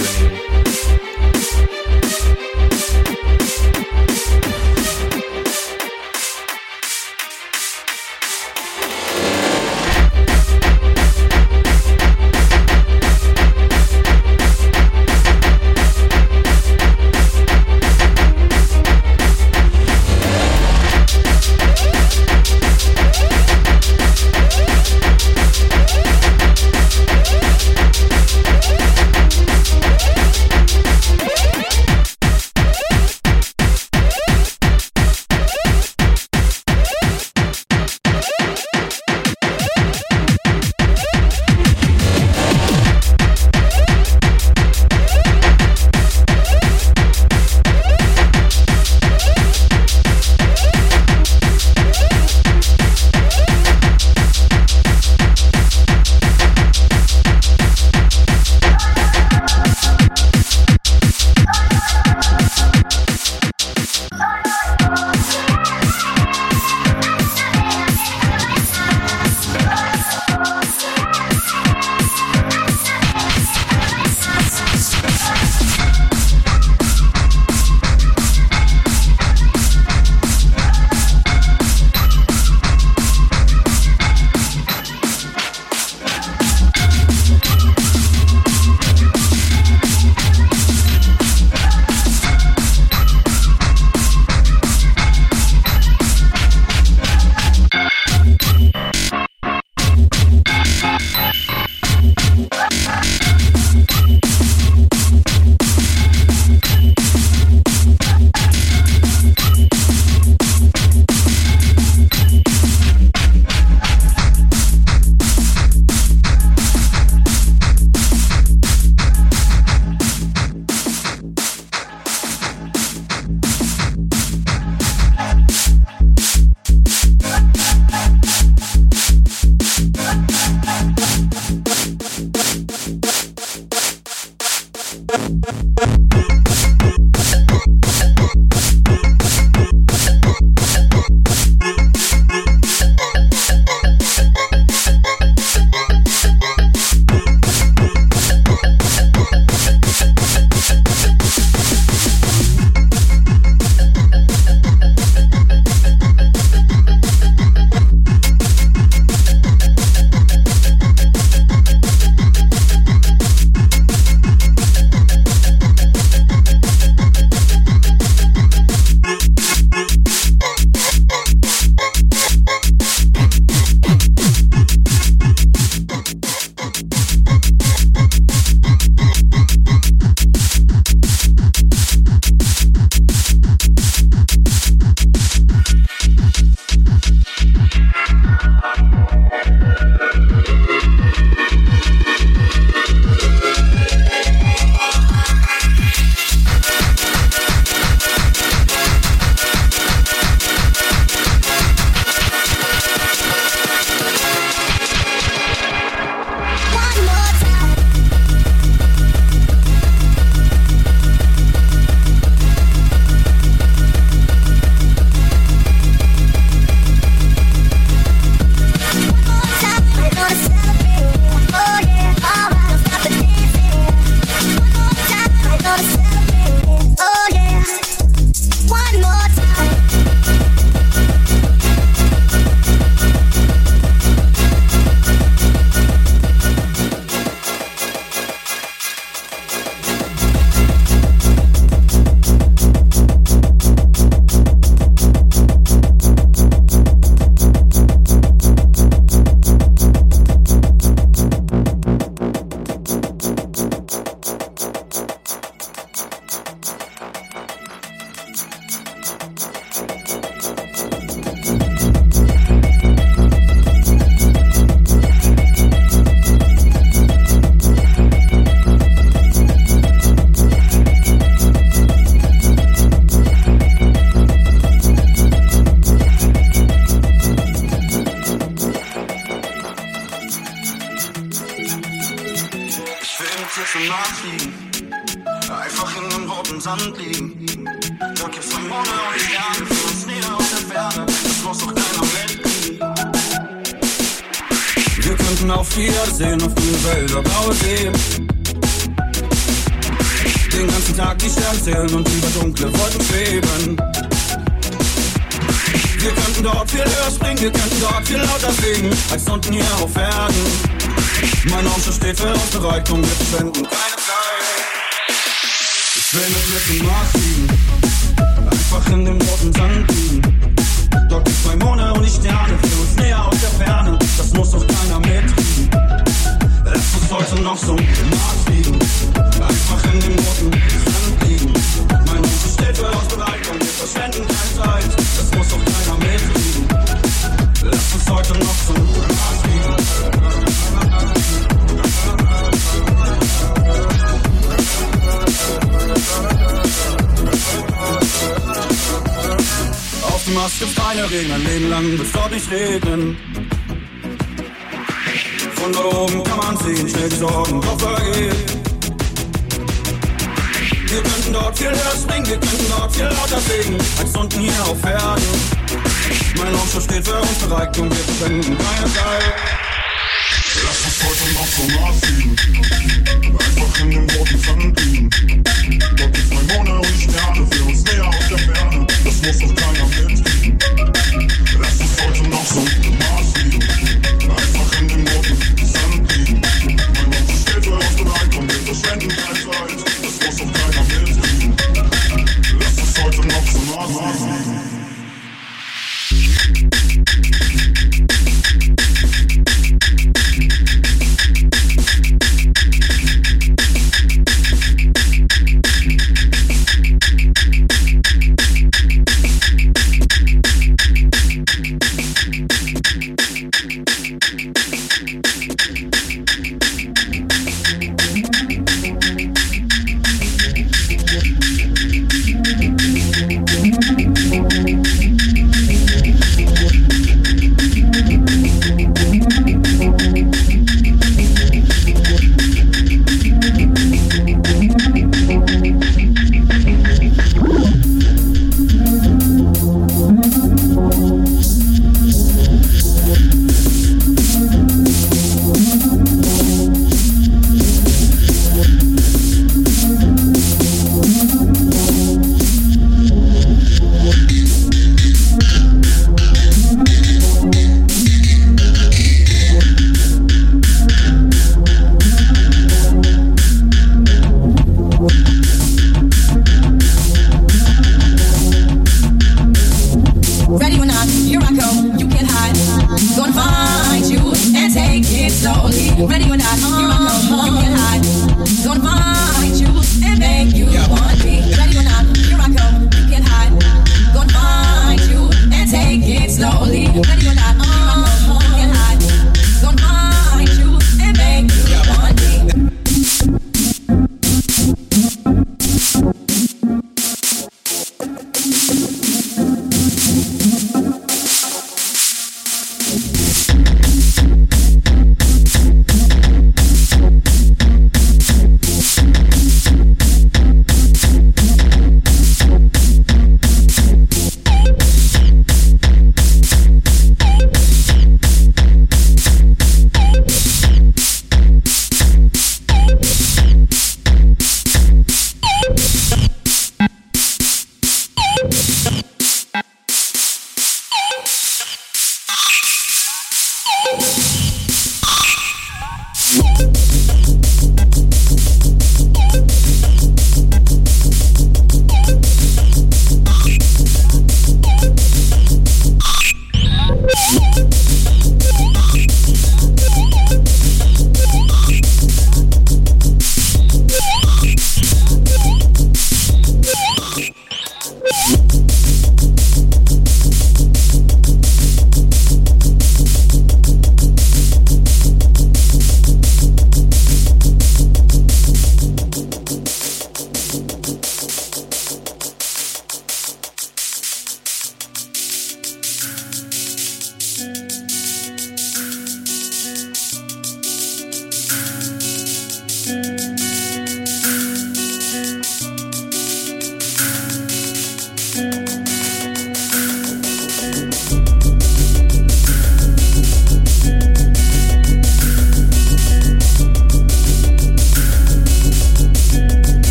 you.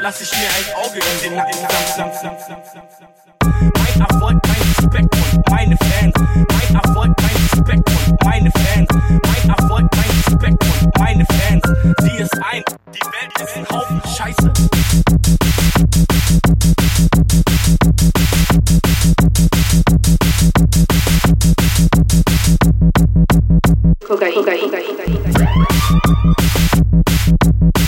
Lass ich mir ein Auge in den Nacken. Mein Erfolg, mein Respekt und meine Fans. Mein Erfolg, mein Respekt und meine Fans. Mein Erfolg, mein Respekt und meine Fans. Sieh es ein, die Welt ist ein Haufen Scheiße. Kokain, Kokain, Kokain, Kokain.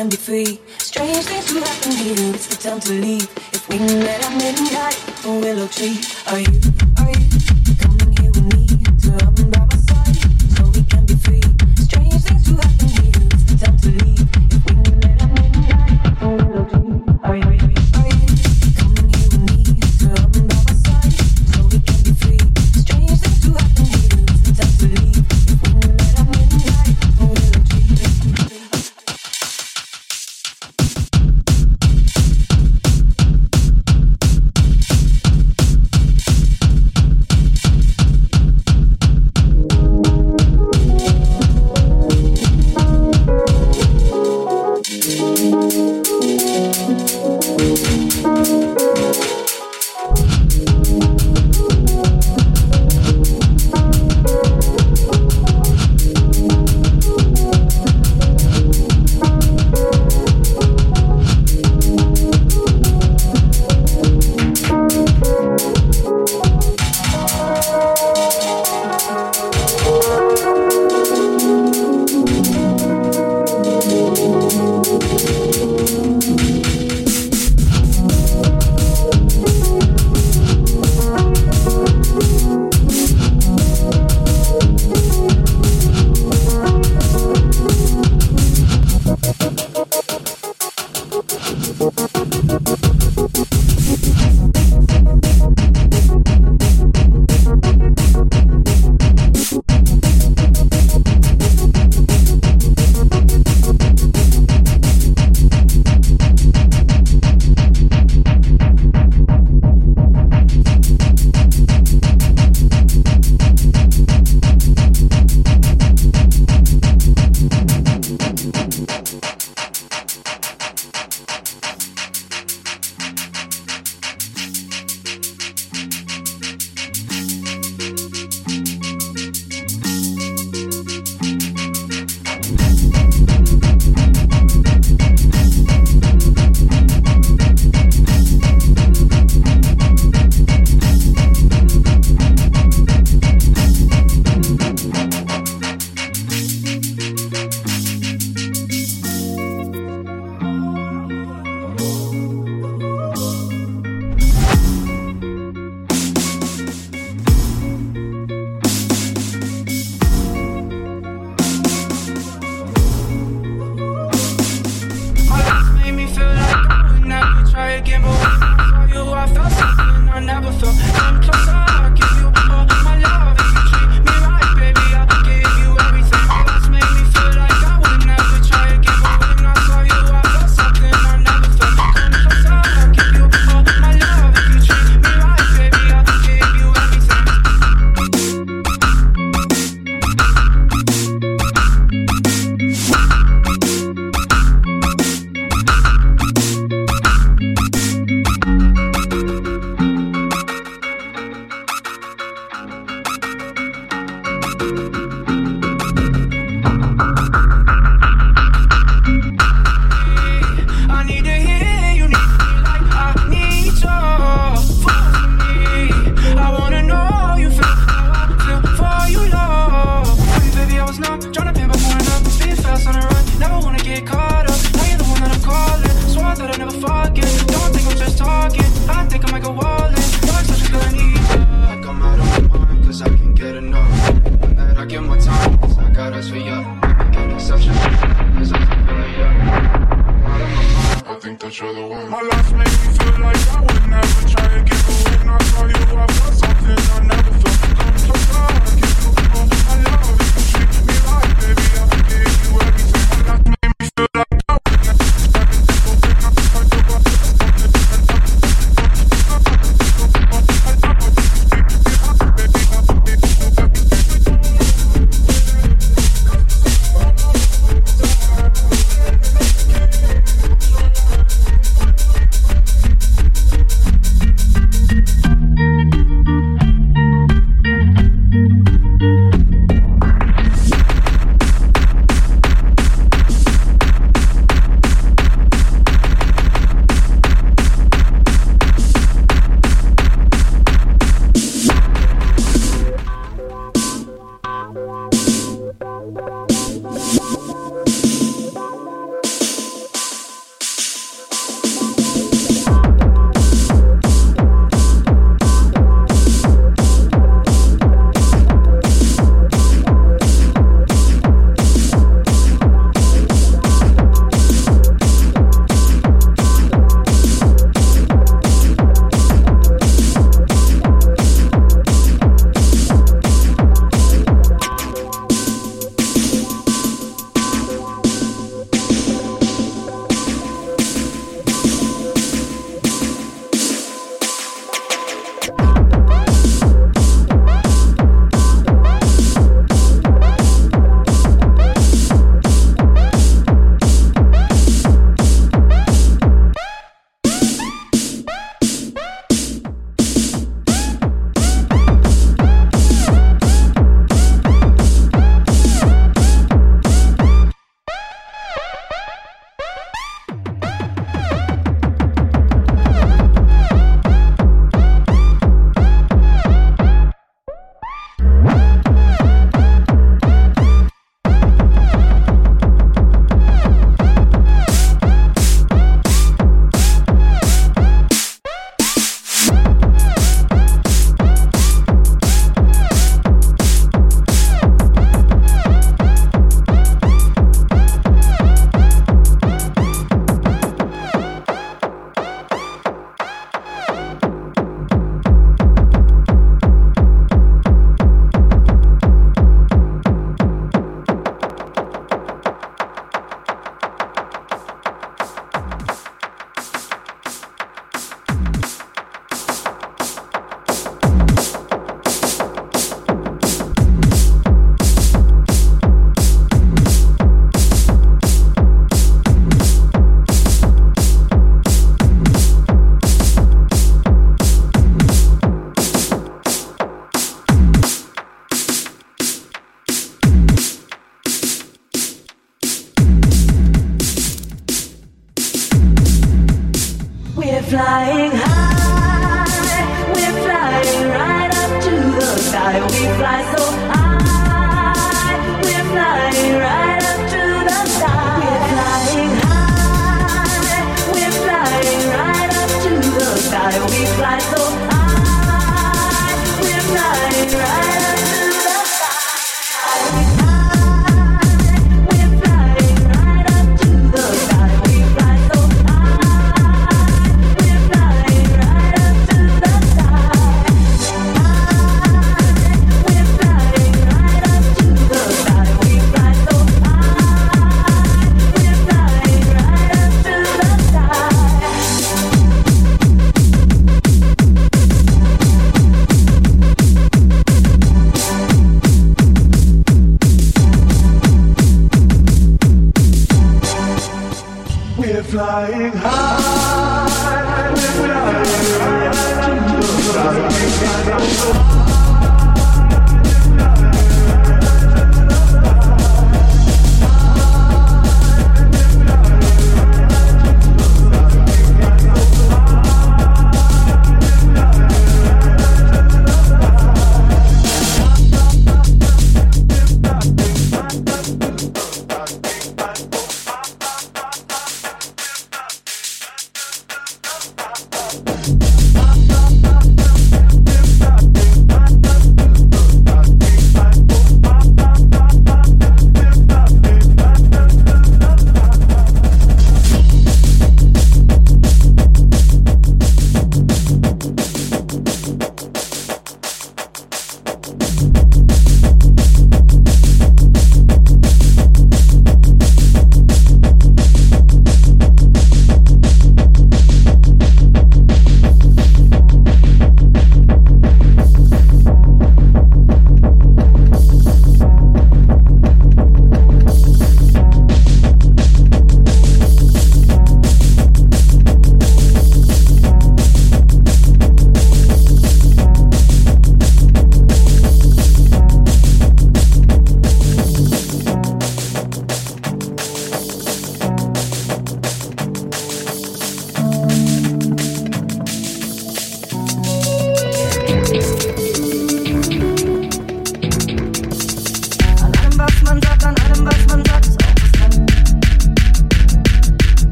can be free.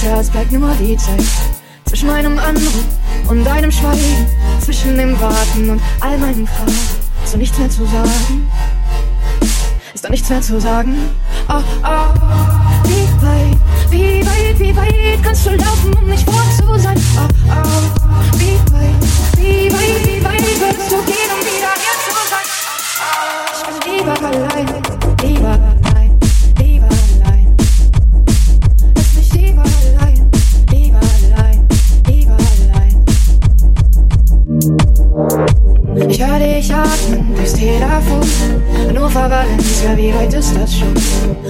Valencia, es bleibt nur die Zeit. Zwischen meinem Anruf und deinem Schweigen, zwischen dem Warten und all meinen Fragen, ist da nichts mehr zu sagen? Ist da nichts mehr zu sagen? Oh, oh. Wie weit, wie weit, wie weit kannst du laufen, um nicht fort zu sein? Oh, oh. Wie weit, wie weit, wie weit würdest du gehen, durchs Telefon. Hannover, Valencia, wie weit ist das schon?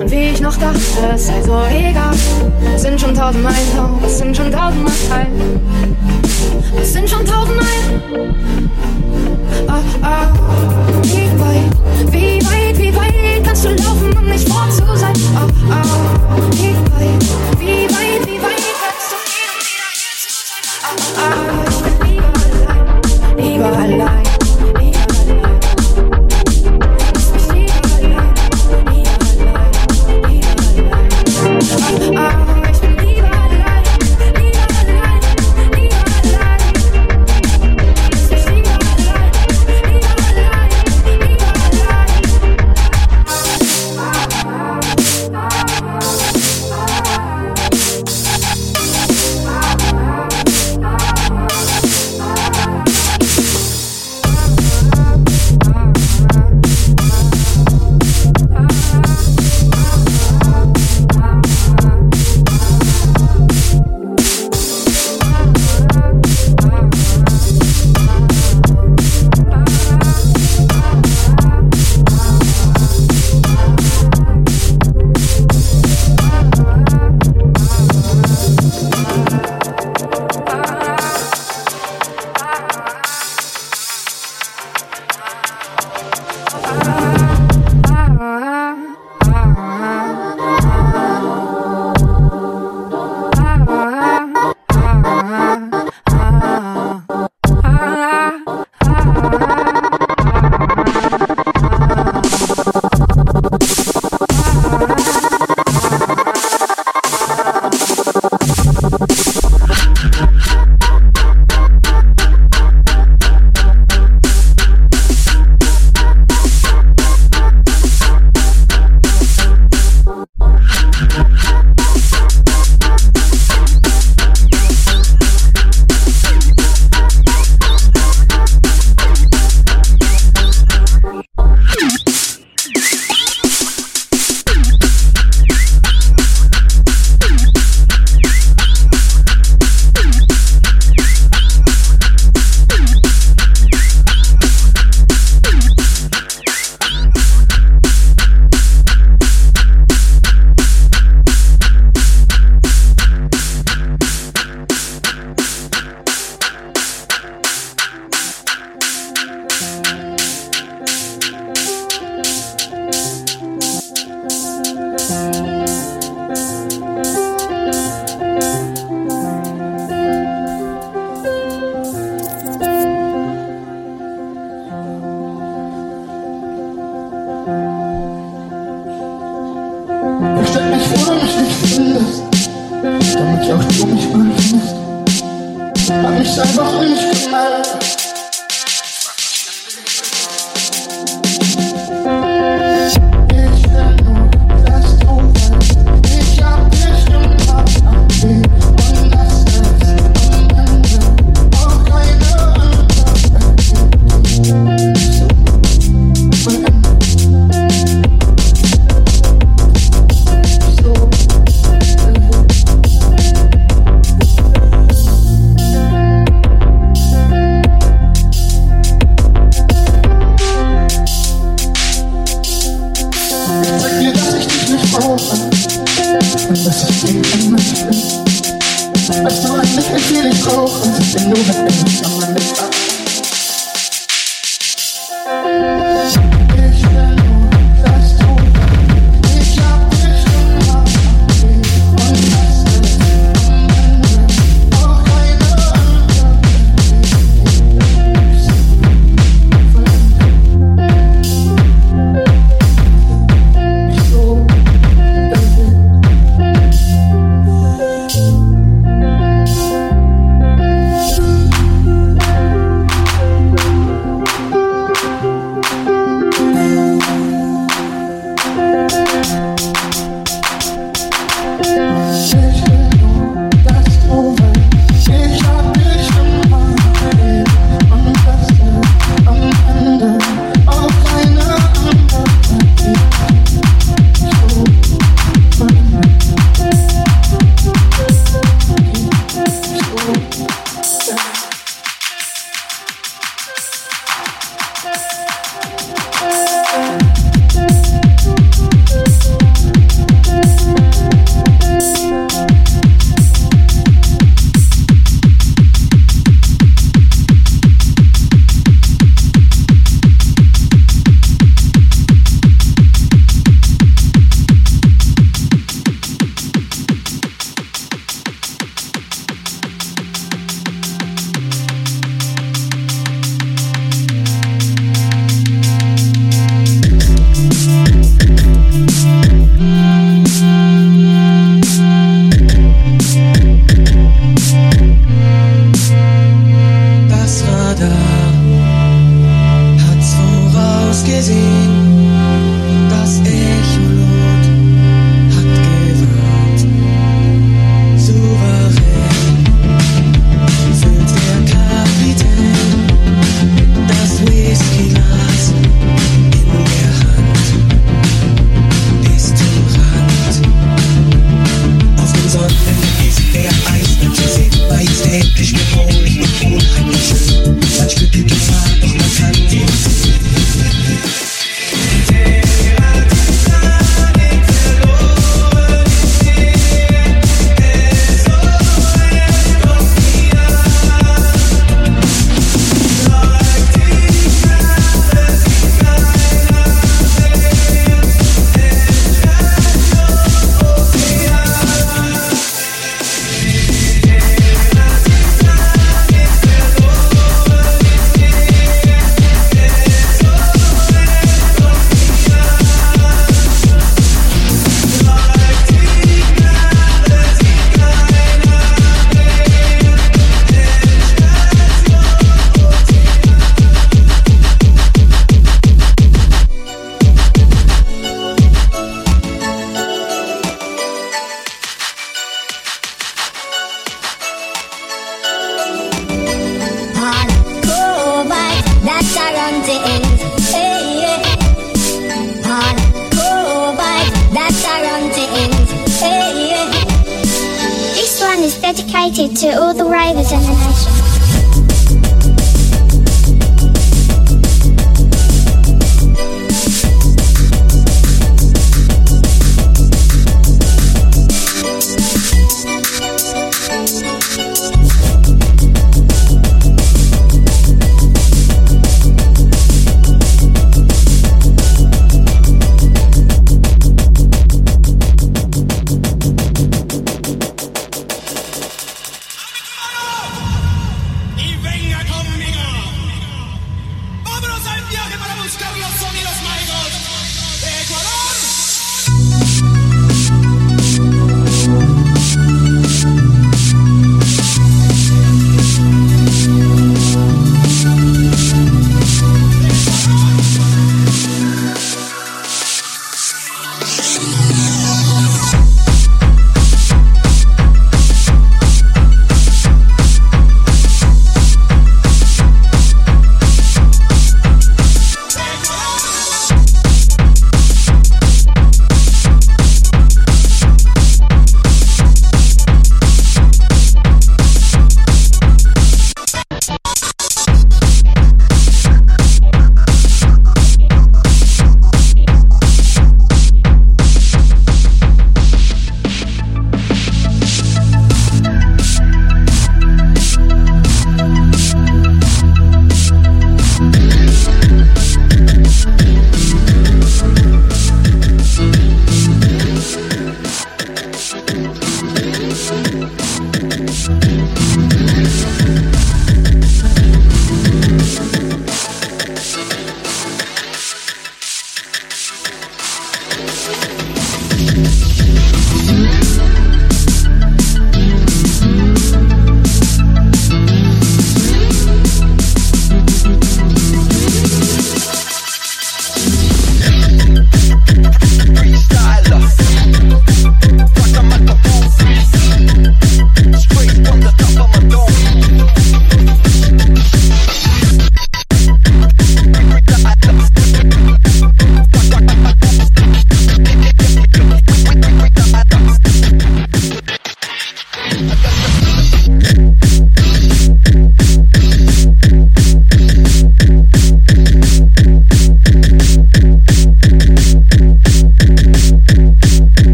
Und wie ich noch dachte, es sei so egal. Es sind schon tausend Meilen es sind schon tausend Meilen. Es sind schon tausend Meilen. Oh, oh. Wie weit, wie weit, wie weit kannst du laufen, um nicht fort zu sein? Oh, oh. Wie weit, wie weit, wie weit kannst du gehen, um wieder hier zu sein? Oh, oh.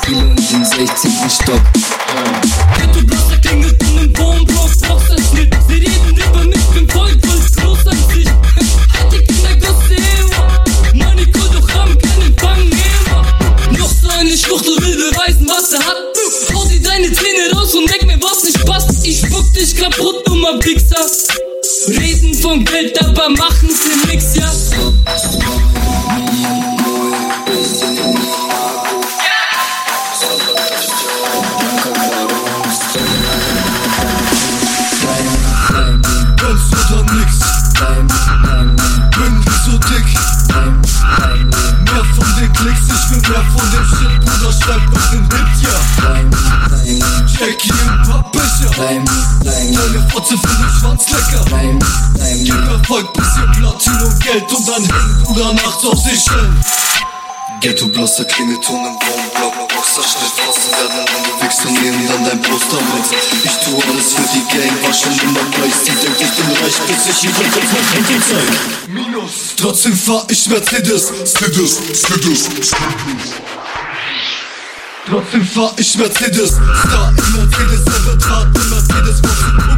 6 Kilo und im 16. Stopp. Hey, du bist der King mit einem brauchst ein Schnitt. Sie reden über mich, bin voll, voll groß an sich. Hatte Kinder, große Ewa. Maniko, doch haben keinen Fang, Ewa. Noch so eine Schwuchtel will beweisen, was er hat. Hau dir deine Zähne raus und denk mir, was nicht passt. Ich spuck dich kaputt, dummer Wichser. Reden von Geld, aber machen sie nix, ja. Deine Fotze findet Schwanz lecker. Lame, lame. Gib Erfolg, bisschen Platin und Geld und dann hängen oder nachts auf sich hin. Ghetto blasser Klingelton im Wohnblock Boxerschnitt, Fassen werden an du wickst und nehmen dann dein Poster mit. Ich tu alles für die Gang, war schon immer gleich. Sie denkt ich bin reich, bis ich jeden Kopf auf Handy zeig. Minus. Trotzdem fahr ich Mercedes. Skiddes, Skiddes, Skiddes Trotzdem fahr ich Mercedes. Star in Mercedes, er wird in Mercedes. Fotze